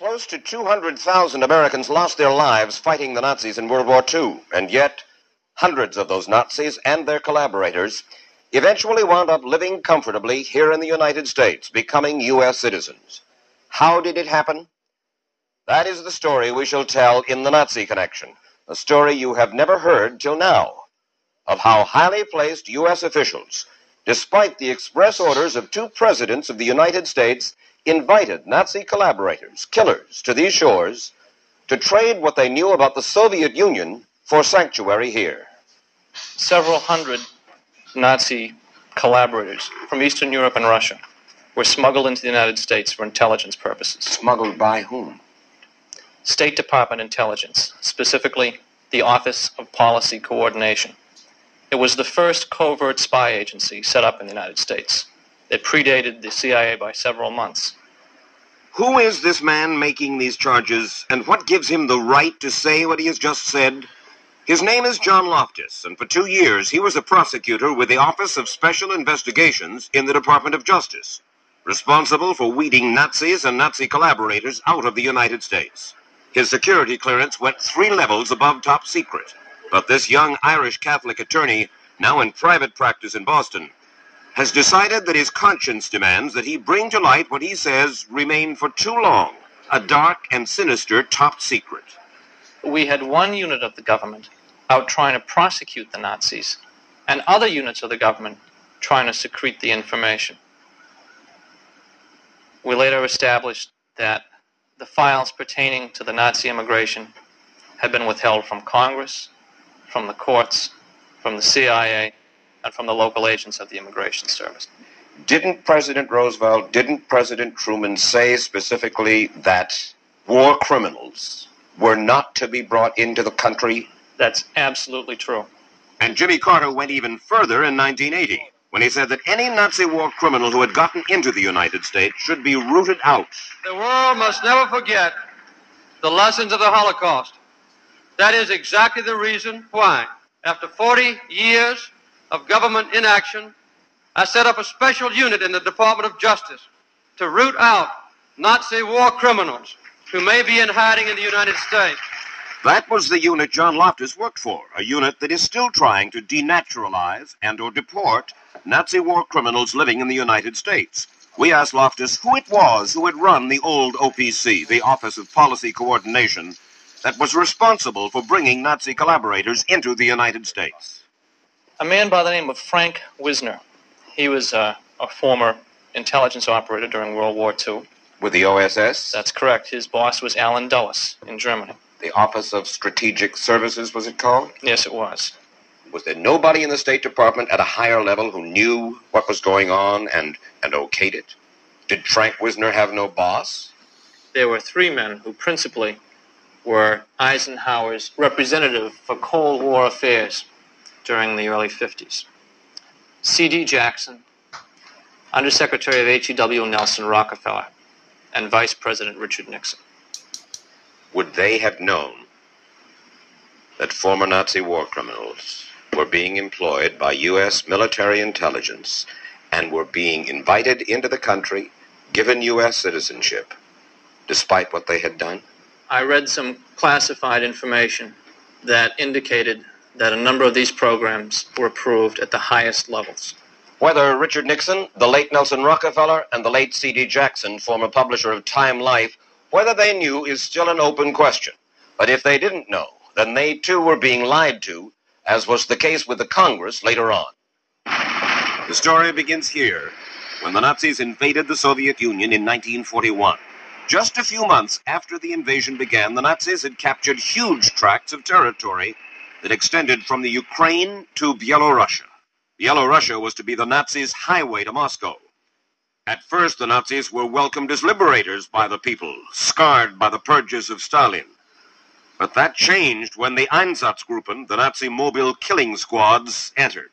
Close to 200,000 Americans lost their lives fighting the Nazis in World War II, and yet hundreds of those Nazis and their collaborators eventually wound up living comfortably here in the United States, becoming U.S. citizens. How did it happen? That is the story we shall tell in the Nazi Connection, a story you have never heard till now, of how highly placed U.S. officials, despite the express orders of two presidents of the United States, invited Nazi collaborators, killers, to these shores to trade what they knew about the Soviet Union for sanctuary here. Several hundred Nazi collaborators from Eastern Europe and Russia were smuggled into the United States for intelligence purposes. Smuggled by whom? State Department intelligence, specifically the Office of Policy Coordination. It was the first covert spy agency set up in the United States. It predated the CIA by several months. Who is this man making these charges, and what gives him the right to say what he has just said? His name is John Loftus, and for two years he was a prosecutor with the Office of Special Investigations in the Department of Justice, responsible for weeding Nazis and Nazi collaborators out of the United States. His security clearance went three levels above top secret. But this young Irish Catholic attorney, now in private practice in Boston, has decided that his conscience demands that he bring to light what he says remained for too long a dark and sinister top secret. We had one unit of the government out trying to prosecute the Nazis, and other units of the government trying to secrete the information. We later established that the files pertaining to the Nazi immigration had been withheld from Congress, from the courts, from the CIA, and from the local agents of the Immigration Service. Didn't President Roosevelt, didn't President Truman say specifically that war criminals were not to be brought into the country? That's absolutely true. And Jimmy Carter went even further in 1980 when he said that any Nazi war criminal who had gotten into the United States should be rooted out. The world must never forget the lessons of the Holocaust. That is exactly the reason why, after 40 years of government inaction, I set up a special unit in the Department of Justice to root out Nazi war criminals who may be in hiding in the United States. That was the unit John Loftus worked for, a unit that is still trying to denaturalize and or deport Nazi war criminals living in the United States. We asked Loftus who it was who had run the old OPC, the Office of Policy Coordination, that was responsible for bringing Nazi collaborators into the United States. A man by the name of Frank Wisner. He was uh, a former intelligence operator during World War II. With the OSS? That's correct. His boss was Allen Dulles in Germany. The Office of Strategic Services, was it called? Yes, it was. Was there nobody in the State Department at a higher level who knew what was going on and, and okayed it? Did Frank Wisner have no boss? There were three men who principally were Eisenhower's representative for Cold War affairs during the early 50s. C.D. Jackson, Undersecretary of H.E.W. Nelson Rockefeller, and Vice President Richard Nixon. Would they have known that former Nazi war criminals were being employed by U.S. military intelligence and were being invited into the country, given U.S. citizenship, despite what they had done? I read some classified information that indicated that a number of these programs were approved at the highest levels. Whether Richard Nixon, the late Nelson Rockefeller, and the late C.D. Jackson, former publisher of Time Life, whether they knew is still an open question. But if they didn't know, then they too were being lied to, as was the case with the Congress later on. The story begins here, when the Nazis invaded the Soviet Union in 1941. Just a few months after the invasion began, the Nazis had captured huge tracts of territory that extended from the Ukraine to Byelorussia. Byelorussia was to be the Nazis' highway to Moscow. At first, the Nazis were welcomed as liberators by the people, scarred by the purges of Stalin. But that changed when the Einsatzgruppen, the Nazi mobile killing squads, entered.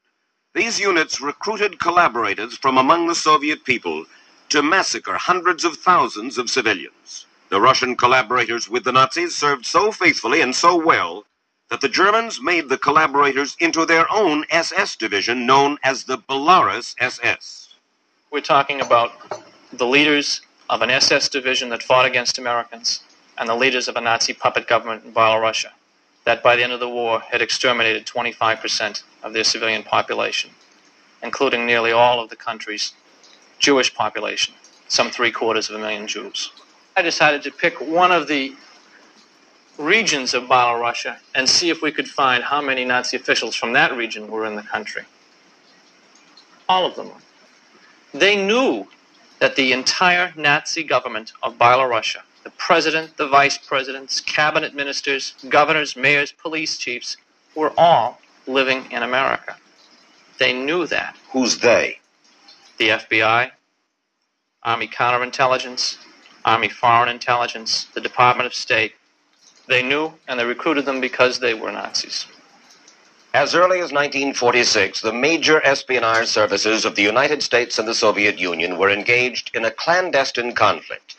These units recruited collaborators from among the Soviet people to massacre hundreds of thousands of civilians. The Russian collaborators with the Nazis served so faithfully and so well that the Germans made the collaborators into their own SS division known as the Belarus SS. We're talking about the leaders of an SS division that fought against Americans and the leaders of a Nazi puppet government in Belarus that by the end of the war had exterminated 25% of their civilian population, including nearly all of the country's Jewish population, some three quarters of a million Jews. I decided to pick one of the regions of Belarus and see if we could find how many Nazi officials from that region were in the country. All of them. They knew that the entire Nazi government of Belarus, the president, the vice presidents, cabinet ministers, governors, mayors, police chiefs, were all living in America. They knew that. Who's they? The FBI, Army counterintelligence, Army foreign intelligence, the Department of State. They knew and they recruited them because they were Nazis. As early as 1946, the major espionage services of the United States and the Soviet Union were engaged in a clandestine conflict.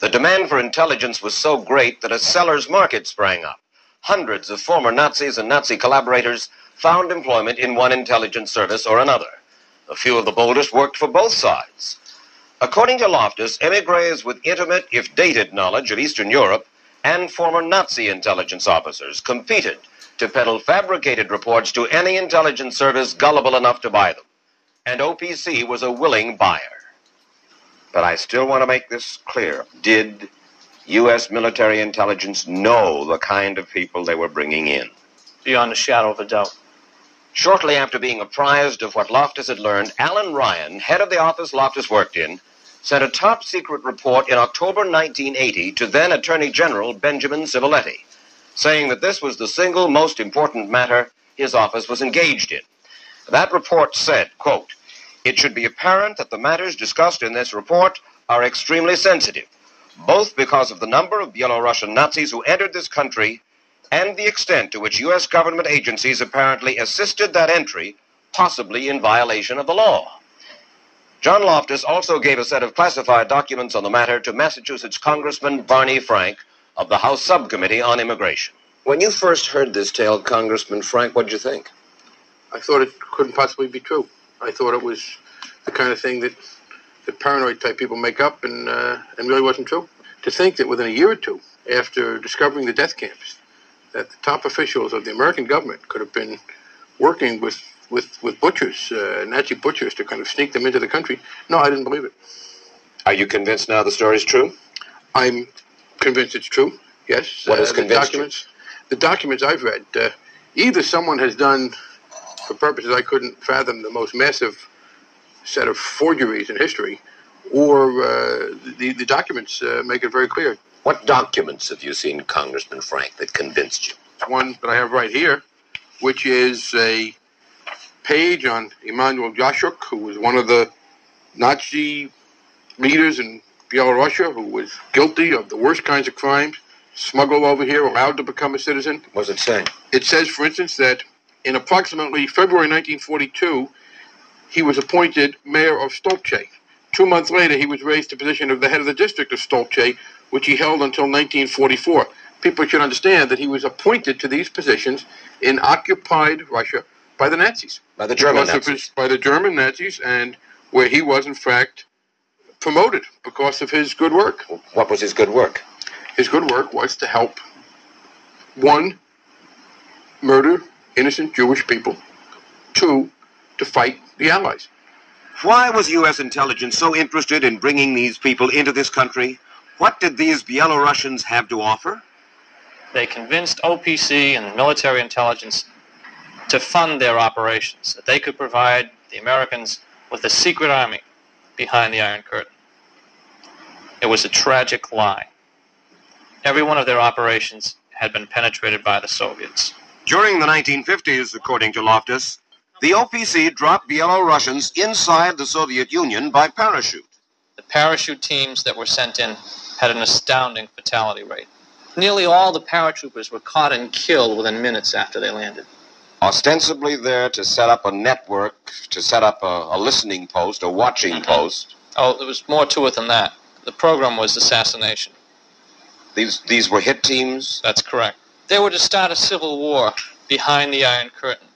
The demand for intelligence was so great that a seller's market sprang up. Hundreds of former Nazis and Nazi collaborators found employment in one intelligence service or another. A few of the boldest worked for both sides. According to Loftus, emigres with intimate, if dated, knowledge of Eastern Europe and former Nazi intelligence officers competed to peddle fabricated reports to any intelligence service gullible enough to buy them. And OPC was a willing buyer. But I still want to make this clear. Did U.S. military intelligence know the kind of people they were bringing in? Beyond a shadow of a doubt. Shortly after being apprised of what Loftus had learned, Alan Ryan, head of the office Loftus worked in, sent a top secret report in October 1980 to then Attorney General Benjamin Civiletti saying that this was the single most important matter his office was engaged in. That report said, quote, It should be apparent that the matters discussed in this report are extremely sensitive, both because of the number of Belarusian Nazis who entered this country and the extent to which U.S. government agencies apparently assisted that entry, possibly in violation of the law. John Loftus also gave a set of classified documents on the matter to Massachusetts Congressman Barney Frank, of the House Subcommittee on Immigration. When you first heard this tale, Congressman Frank, what did you think? I thought it couldn't possibly be true. I thought it was the kind of thing that, that paranoid type people make up and, uh, and really wasn't true. To think that within a year or two, after discovering the death camps, that the top officials of the American government could have been working with, with, with butchers, uh, Nazi butchers, to kind of sneak them into the country. No, I didn't believe it. Are you convinced now the story's true? I'm convinced it's true. Yes. What has uh, convinced the documents, you? The documents I've read, uh, either someone has done, for purposes I couldn't fathom, the most massive set of forgeries in history, or uh, the, the documents uh, make it very clear. What documents have you seen, Congressman Frank, that convinced you? One that I have right here, which is a page on Emanuel Jasiuk, who was one of the Nazi leaders in Belarusia, who was guilty of the worst kinds of crimes, smuggled over here, allowed to become a citizen. What does it say? It says, for instance, that in approximately February 1942, he was appointed mayor of Stolce. Two months later, he was raised to the position of the head of the district of Stolce, which he held until 1944. People should understand that he was appointed to these positions in occupied Russia by the Nazis. By the German Nazis. By the German Nazis, and where he was, in fact, promoted because of his good work. What was his good work? His good work was to help, one, murder innocent Jewish people, two, to fight the Allies. Why was U.S. intelligence so interested in bringing these people into this country? What did these Belarusians have to offer? They convinced OPC and military intelligence to fund their operations, that they could provide the Americans with a secret army behind the Iron Curtain. It was a tragic lie. Every one of their operations had been penetrated by the Soviets. During the 1950s, according to Loftus, the OPC dropped Belarusians inside the Soviet Union by parachute. The parachute teams that were sent in had an astounding fatality rate. Nearly all the paratroopers were caught and killed within minutes after they landed. Ostensibly there to set up a network, to set up a, a listening post, a watching mm-hmm. post. Oh, there was more to it than that. The program was assassination. These, these were hit teams? That's correct. They were to start a civil war behind the Iron Curtain.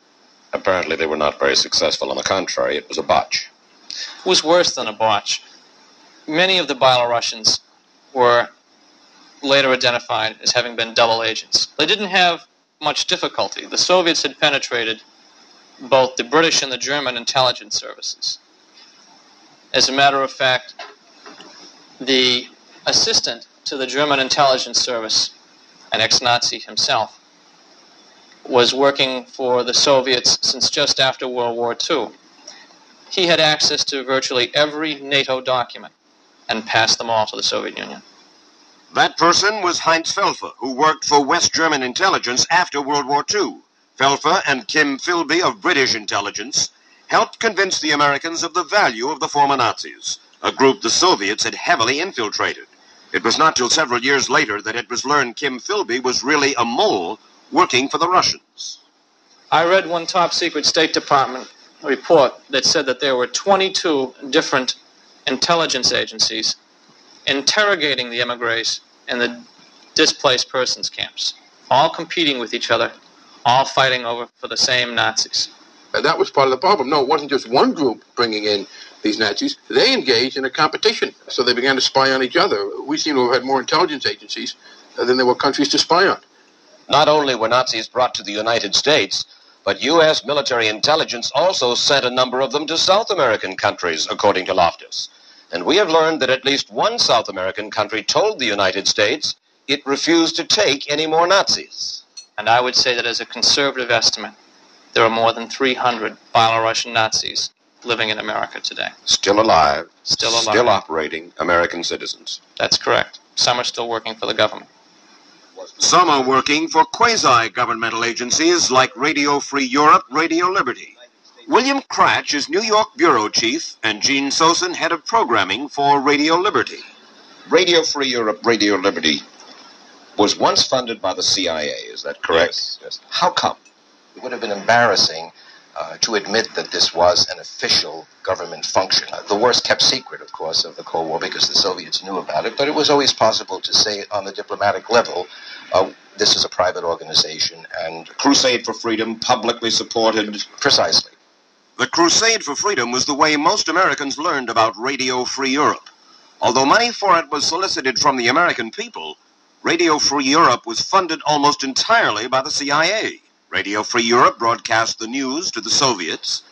Apparently, they were not very successful. On the contrary, it was a botch. It was worse than a botch. many of the Belarusians were later identified as having been double agents. They didn't have much difficulty. The Soviets had penetrated both the British and the German intelligence services. As a matter of fact, the assistant to the German intelligence service, an ex Nazi himself, was working for the Soviets since just after World War II. He had access to virtually every NATO document and passed them all to the Soviet Union. That person was Heinz Felfe, who worked for West German intelligence after World War II. Felfe and Kim Philby of British intelligence helped convince the Americans of the value of the former Nazis, a group the Soviets had heavily infiltrated. It was not till several years later that it was learned Kim Philby was really a mole working for the Russians. I read one top secret State Department report that said that there were 22 different intelligence agencies interrogating the emigres in the displaced persons camps, all competing with each other, all fighting over for the same Nazis. And that was part of the problem. No, it wasn't just one group bringing in these Nazis. They engaged in a competition, so they began to spy on each other. We seem to have had more intelligence agencies uh, than there were countries to spy on. Not only were Nazis brought to the United States, but U.S. military intelligence also sent a number of them to South American countries, according to Loftus. And we have learned that at least one South American country told the United States it refused to take any more Nazis. And I would say that as a conservative estimate, there are more than 300 Belarusian Nazis living in America today. Still alive. Still alive. Still operating American citizens. That's correct. Some are still working for the government. Some are working for quasi-governmental agencies like Radio Free Europe, Radio Liberty. William Kratch is New York bureau chief and Gene Sosin head of programming for Radio Liberty. Radio Free Europe, Radio Liberty was once funded by the CIA, is that correct? Yes, yes. How come? It would have been embarrassing uh, to admit that this was an official government function. Uh, the worst kept secret, of course, of the Cold War because the Soviets knew about it, but it was always possible to say on the diplomatic level, uh, this is a private organization and Crusade for Freedom, publicly supported. precisely. The Crusade for Freedom was the way most Americans learned about Radio Free Europe. Although money for it was solicited from the American people, Radio Free Europe was funded almost entirely by the CIA. Radio Free Europe broadcast the news to the Soviets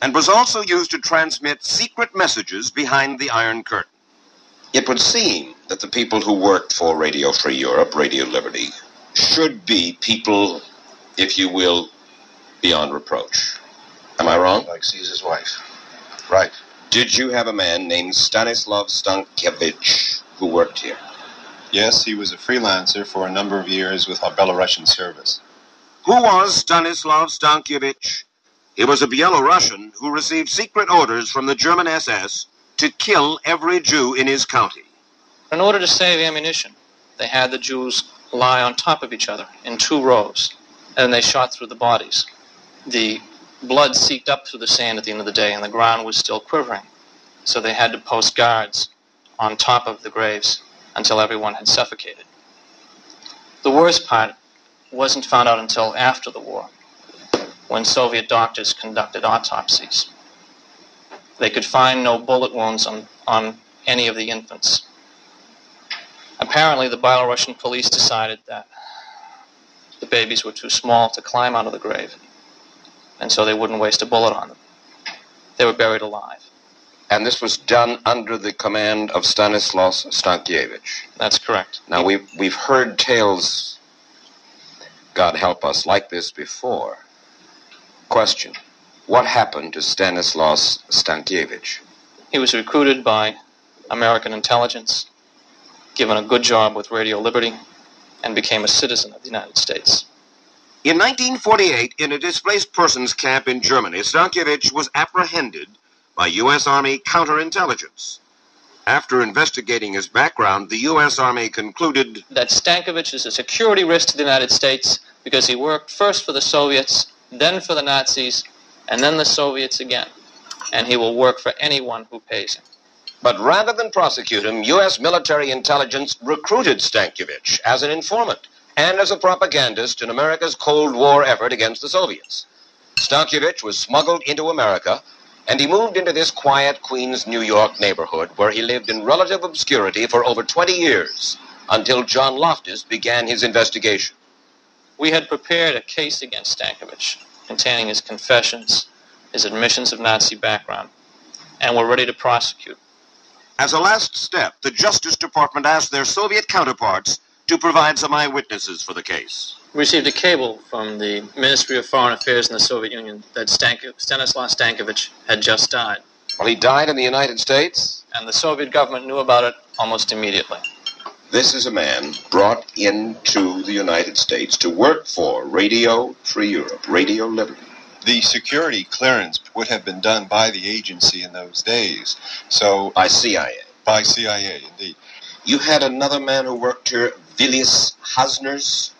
and was also used to transmit secret messages behind the Iron Curtain. It would seem that the people who worked for Radio Free Europe, Radio Liberty, should be people, if you will, beyond reproach. Am I wrong? Like Caesar's wife. Right. Did you have a man named Stanislav Stankiewicz who worked here? Yes, he was a freelancer for a number of years with our Belarusian service. Who was Stanislav Stankiewicz? He was a Belarusian who received secret orders from the German SS to kill every Jew in his county. In order to save ammunition, they had the Jews lie on top of each other in two rows, and they shot through the bodies. The blood seeped up through the sand at the end of the day, and the ground was still quivering. So they had to post guards on top of the graves until everyone had suffocated. The worst part wasn't found out until after the war, when Soviet doctors conducted autopsies. They could find no bullet wounds on, on any of the infants. Apparently, the Belarusian police decided that the babies were too small to climb out of the grave, and so they wouldn't waste a bullet on them. They were buried alive. And this was done under the command of Stanislaus Stankiewicz. That's correct. Now, we've, we've heard tales, God help us, like this before. Question What happened to Stanislaus Stankiewicz? He was recruited by American intelligence, given a good job with Radio Liberty, and became a citizen of the United States. In 1948, in a displaced persons camp in Germany, Stankiewicz was apprehended by U.S. Army counterintelligence. After investigating his background, the U.S. Army concluded That Stankiewicz is a security risk to the United States because he worked first for the Soviets, then for the Nazis, and then the Soviets again. And he will work for anyone who pays him. But rather than prosecute him, U.S. military intelligence recruited Stankiewicz as an informant and as a propagandist in America's Cold War effort against the Soviets. Stankiewicz was smuggled into America And he moved into this quiet Queens, New York neighborhood where he lived in relative obscurity for over 20 years until John Loftus began his investigation. We had prepared a case against Stankovich containing his confessions, his admissions of Nazi background, and were ready to prosecute. As a last step, the Justice Department asked their Soviet counterparts to provide some eyewitnesses for the case. We received a cable from the Ministry of Foreign Affairs in the Soviet Union that Stank- Stanislav Stankovich had just died, Well, he died in the United States. and the Soviet government knew about it almost immediately. This is a man brought into the United States to work for Radio Free Europe, Radio Liberty. The security clearance would have been done by the agency in those days, so By CIA. by CIA indeed. You had another man who worked here, Vilius Hazners.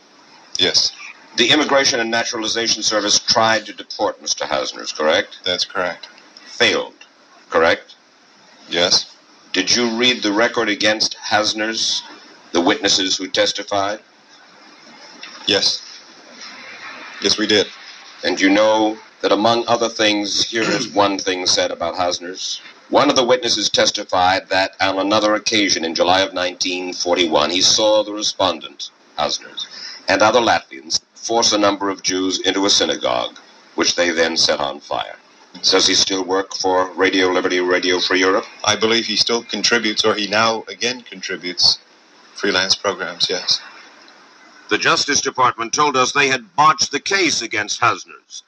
Yes, The Immigration and Naturalization Service tried to deport Mr. Hazners, correct? that's correct. Failed, correct? Yes, Did you read the record against Hazners, the witnesses who testified? yes, yes, we did. And you know that among other things, here is one thing said about Hazners. One of the witnesses testified that on another occasion in July of 1941, he saw the respondent, Hazners, and other Latvians force a number of Jews into a synagogue, which they then set on fire. Does he still work for Radio Liberty, Radio Free Europe? I believe he still contributes, or he now again contributes, freelance programs. Yes. The Justice Department told us they had botched the case against Hazners.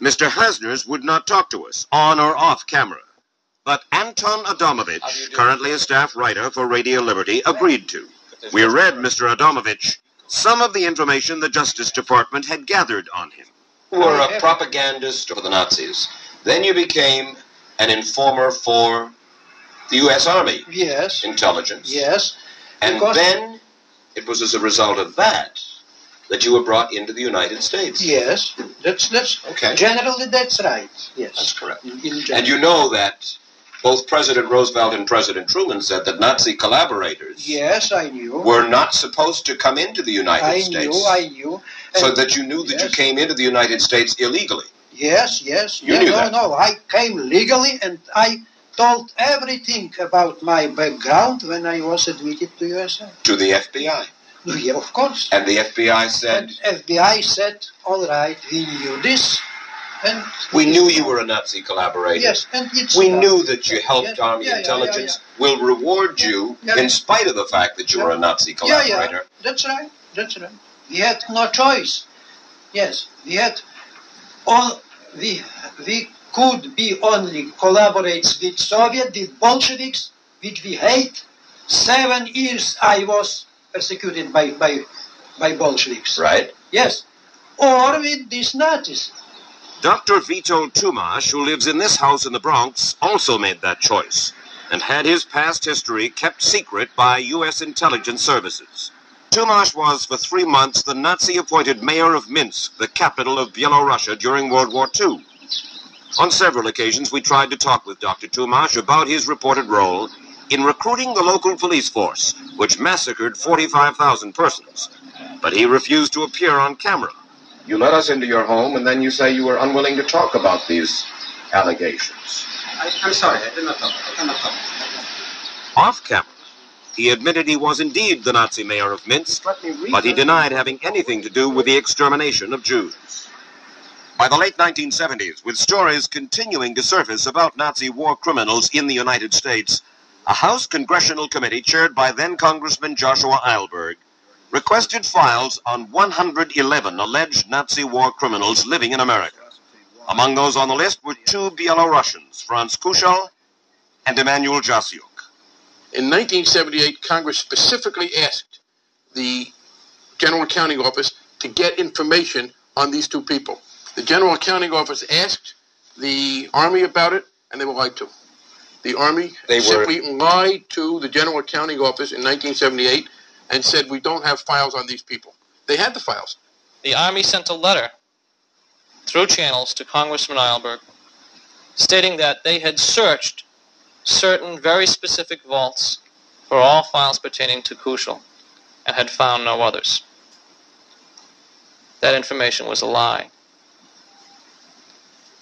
Mr. Hazners would not talk to us, on or off camera. But Anton Adamovich, currently a staff writer for Radio Liberty, agreed to. We read, Mr. Adamovich, some of the information the Justice Department had gathered on him. You were a propagandist for the Nazis. Then you became an informer for the U.S. Army Yes, intelligence. yes, And Because- then it was as a result of that that you were brought into the United States. yes. That's that's Okay. generally that's right. Yes, That's correct. In, in And you know that both President Roosevelt and President Truman said that Nazi collaborators yes, I knew. were not supposed to come into the United I States. I knew, I knew. so And- that you knew that you came into the United States illegally. Yes, yes. You yeah, knew no, that. no. I came legally and I told everything about my background when I was admitted to USA. To the FBI. Yeah, of course. And the FBI said, And FBI said, all right, we knew this. And We knew you were a Nazi collaborator. Yes, and it's We uh, knew that you helped yes, Army yeah, yeah, intelligence. Will reward you Yeah. in spite of the fact that you were a Nazi Yeah, yeah, collaborator. that's right. That's right. We had no choice. Yes, we had all we we could be only collaborates with Soviet, with Bolsheviks, which we hate. Seven years I was persecuted by by by Bolsheviks. Right? Yes, or with these Nazis. Dr. Vito Tumash, who lives in this house in the Bronx, also made that choice and had his past history kept secret by U.S. intelligence services. Tumash was for three months the Nazi appointed mayor of Minsk, the capital of Byelorussia during World War II. On several occasions, we tried to talk with Dr. Tumash about his reported role in recruiting the local police force, which massacred 45,000 persons. But he refused to appear on camera. You let us into your home, and then you say you were unwilling to talk about these allegations. I, I'm sorry, I did not talk. I cannot talk. Off camera, he admitted he was indeed the Nazi mayor of Minsk, but he denied having anything to do with the extermination of Jews. By the late 1970s, with stories continuing to surface about Nazi war criminals in the United States, a House Congressional Committee chaired by then Congressman Joshua Eilberg requested files on 111 alleged Nazi war criminals living in America. Among those on the list were two Belarusians, Franz Kuschel and Emanuel Jasiuk. In 1978, Congress specifically asked the General Accounting Office to get information on these two people. The General Accounting Office asked the Army about it, and they were lied to. The Army They were- simply lied to the General Accounting Office in 1978 and said, We don't have files on these people. They had the files. The Army sent a letter through channels to Congressman Eilberg stating that they had searched certain very specific vaults for all files pertaining to Kushel and had found no others. That information was a lie.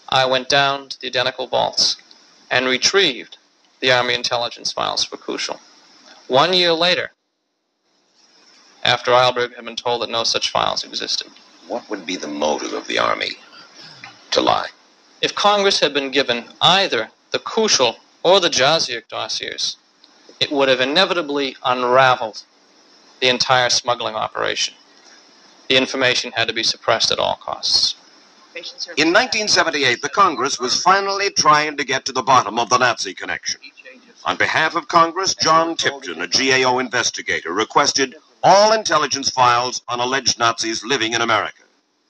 I went down to the identical vaults and retrieved the Army intelligence files for Kushel. One year later, after Eilberg had been told that no such files existed. What would be the motive of the Army to lie? If Congress had been given either the Kushel or the Jasiuk dossiers, it would have inevitably unraveled the entire smuggling operation. The information had to be suppressed at all costs. In 1978, the Congress was finally trying to get to the bottom of the Nazi connection. On behalf of Congress, John Tipton, a GAO investigator, requested all intelligence files on alleged Nazis living in America.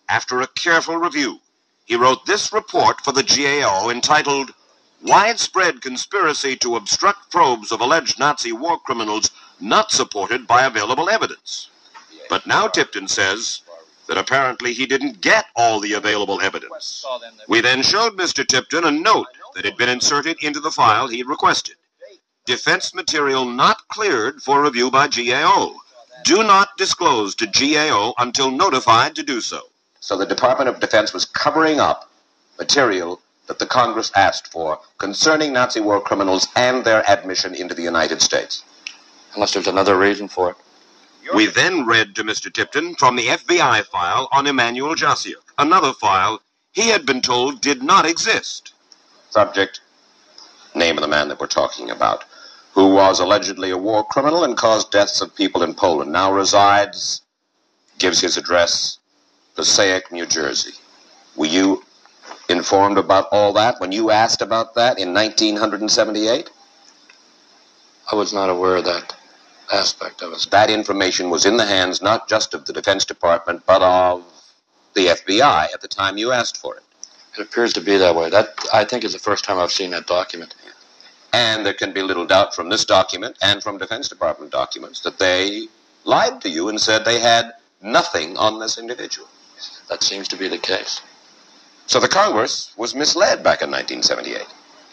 After a careful review, he wrote this report for the GAO entitled Widespread Conspiracy to Obstruct Probes of Alleged Nazi War Criminals Not Supported by Available Evidence. But now Tipton says that apparently he didn't get all the available evidence. We then showed Mr. Tipton a note that had been inserted into the file he requested. Defense material not cleared for review by GAO. Do not disclose to GAO until notified to do so. So the Department of Defense was covering up material that the Congress asked for concerning Nazi war criminals and their admission into the United States. Unless there's another reason for it. We then read to Mr. Tipton from the FBI file on Emmanuel Jasiuk, another file he had been told did not exist. Subject, name of the man that we're talking about, who was allegedly a war criminal and caused deaths of people in Poland, now resides, gives his address, Passaic, New Jersey. Were you informed about all that when you asked about that in 1978? I was not aware of that aspect of it. That information was in the hands not just of the Defense Department, but of the FBI at the time you asked for it. It appears to be that way. That I think is the first time I've seen that document. And there can be little doubt from this document and from Defense Department documents that they lied to you and said they had nothing on this individual. That seems to be the case. So the Congress was misled back in 1978.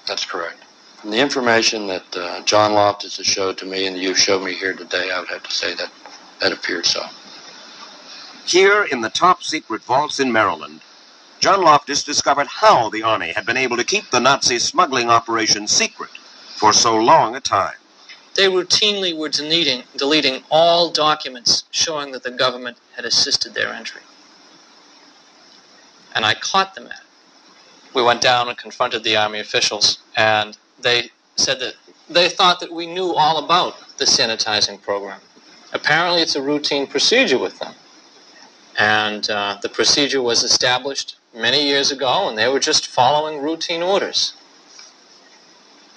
That's correct. From the information that uh, John Loftus has showed to me and you showed me here today, I would have to say that that appears so. Here in the top secret vaults in Maryland, John Loftus discovered how the Army had been able to keep the Nazi smuggling operation secret for so long a time. They routinely were deleting, deleting all documents showing that the government had assisted their entry. And I caught them at it. We went down and confronted the Army officials, and they said that they thought that we knew all about the sanitizing program. Apparently, it's a routine procedure with them. And uh, the procedure was established many years ago, and they were just following routine orders.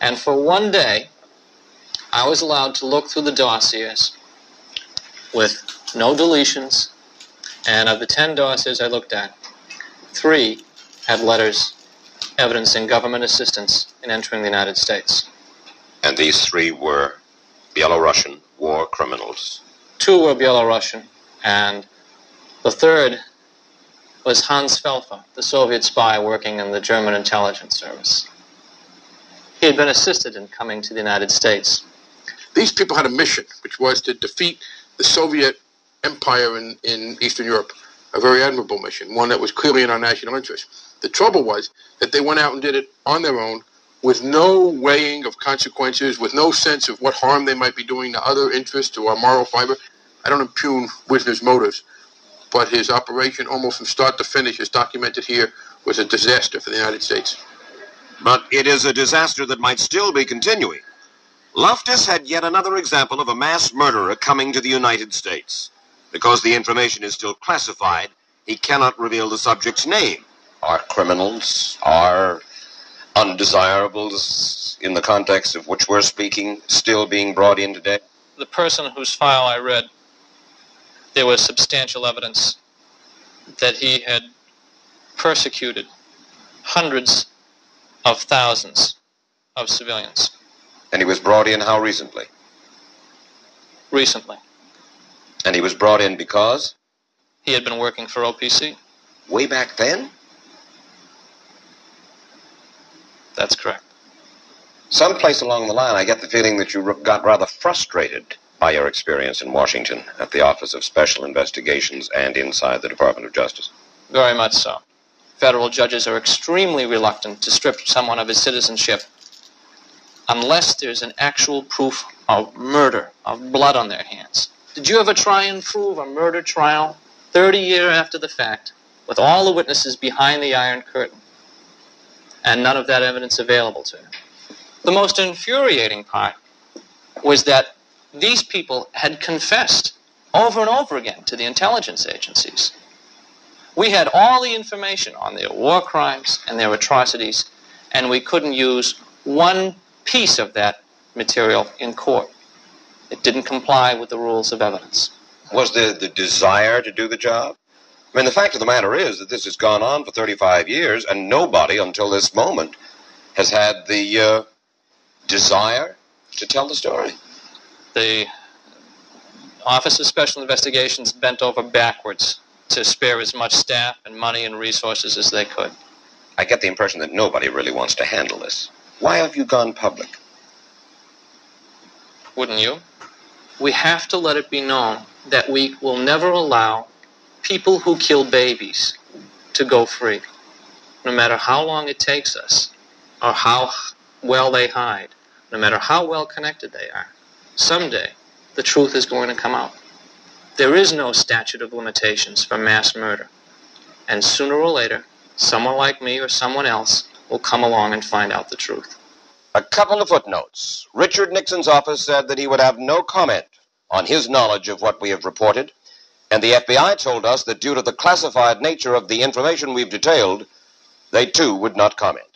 And for one day, I was allowed to look through the dossiers with no deletions, and of the 10 dossiers I looked at, three had letters evidencing government assistance in entering the United States. And these three were Belarusian war criminals. Two were Belarusian, and the third was Hans Felfe, the Soviet spy working in the German intelligence service. He had been assisted in coming to the United States. These people had a mission, which was to defeat the Soviet empire in, in Eastern Europe. A very admirable mission, one that was clearly in our national interest. The trouble was that they went out and did it on their own with no weighing of consequences, with no sense of what harm they might be doing to other interests or our moral fiber. I don't impugn Wisner's motives, but his operation, almost from start to finish, as documented here, was a disaster for the United States. But it is a disaster that might still be continuing. Loftus had yet another example of a mass murderer coming to the United States. Because the information is still classified, he cannot reveal the subject's name. Are criminals, are undesirables in the context of which we're speaking still being brought in today? The person whose file I read, there was substantial evidence that he had persecuted hundreds of thousands of civilians And he was brought in how recently? recently. And he was brought in because? He had been working for OPC. Way back then? That's correct. Someplace along the line, I get the feeling that you got rather frustrated by your experience in Washington at the Office of Special Investigations and inside the Department of Justice. Very much so. Federal judges are extremely reluctant to strip someone of his citizenship unless there's an actual proof of murder, of blood on their hands. Did you ever try and prove a murder trial 30 years after the fact with all the witnesses behind the Iron Curtain and none of that evidence available to you? The most infuriating part was that these people had confessed over and over again to the intelligence agencies. We had all the information on their war crimes and their atrocities, and we couldn't use one piece of that material in court. It didn't comply with the rules of evidence. Was there the desire to do the job? I mean, the fact of the matter is that this has gone on for 35 years, and nobody until this moment has had the uh, desire to tell the story. The Office of Special Investigations bent over backwards to spare as much staff and money and resources as they could. I get the impression that nobody really wants to handle this. Why have you gone public? Wouldn't you? We have to let it be known that we will never allow people who kill babies to go free, no matter how long it takes us or how well they hide, no matter how well connected they are. Someday, the truth is going to come out. There is no statute of limitations for mass murder. And sooner or later, someone like me or someone else will come along and find out the truth. A couple of footnotes. Richard Nixon's office said that he would have no comment on his knowledge of what we have reported, and the FBI told us that due to the classified nature of the information we've detailed, they too would not comment.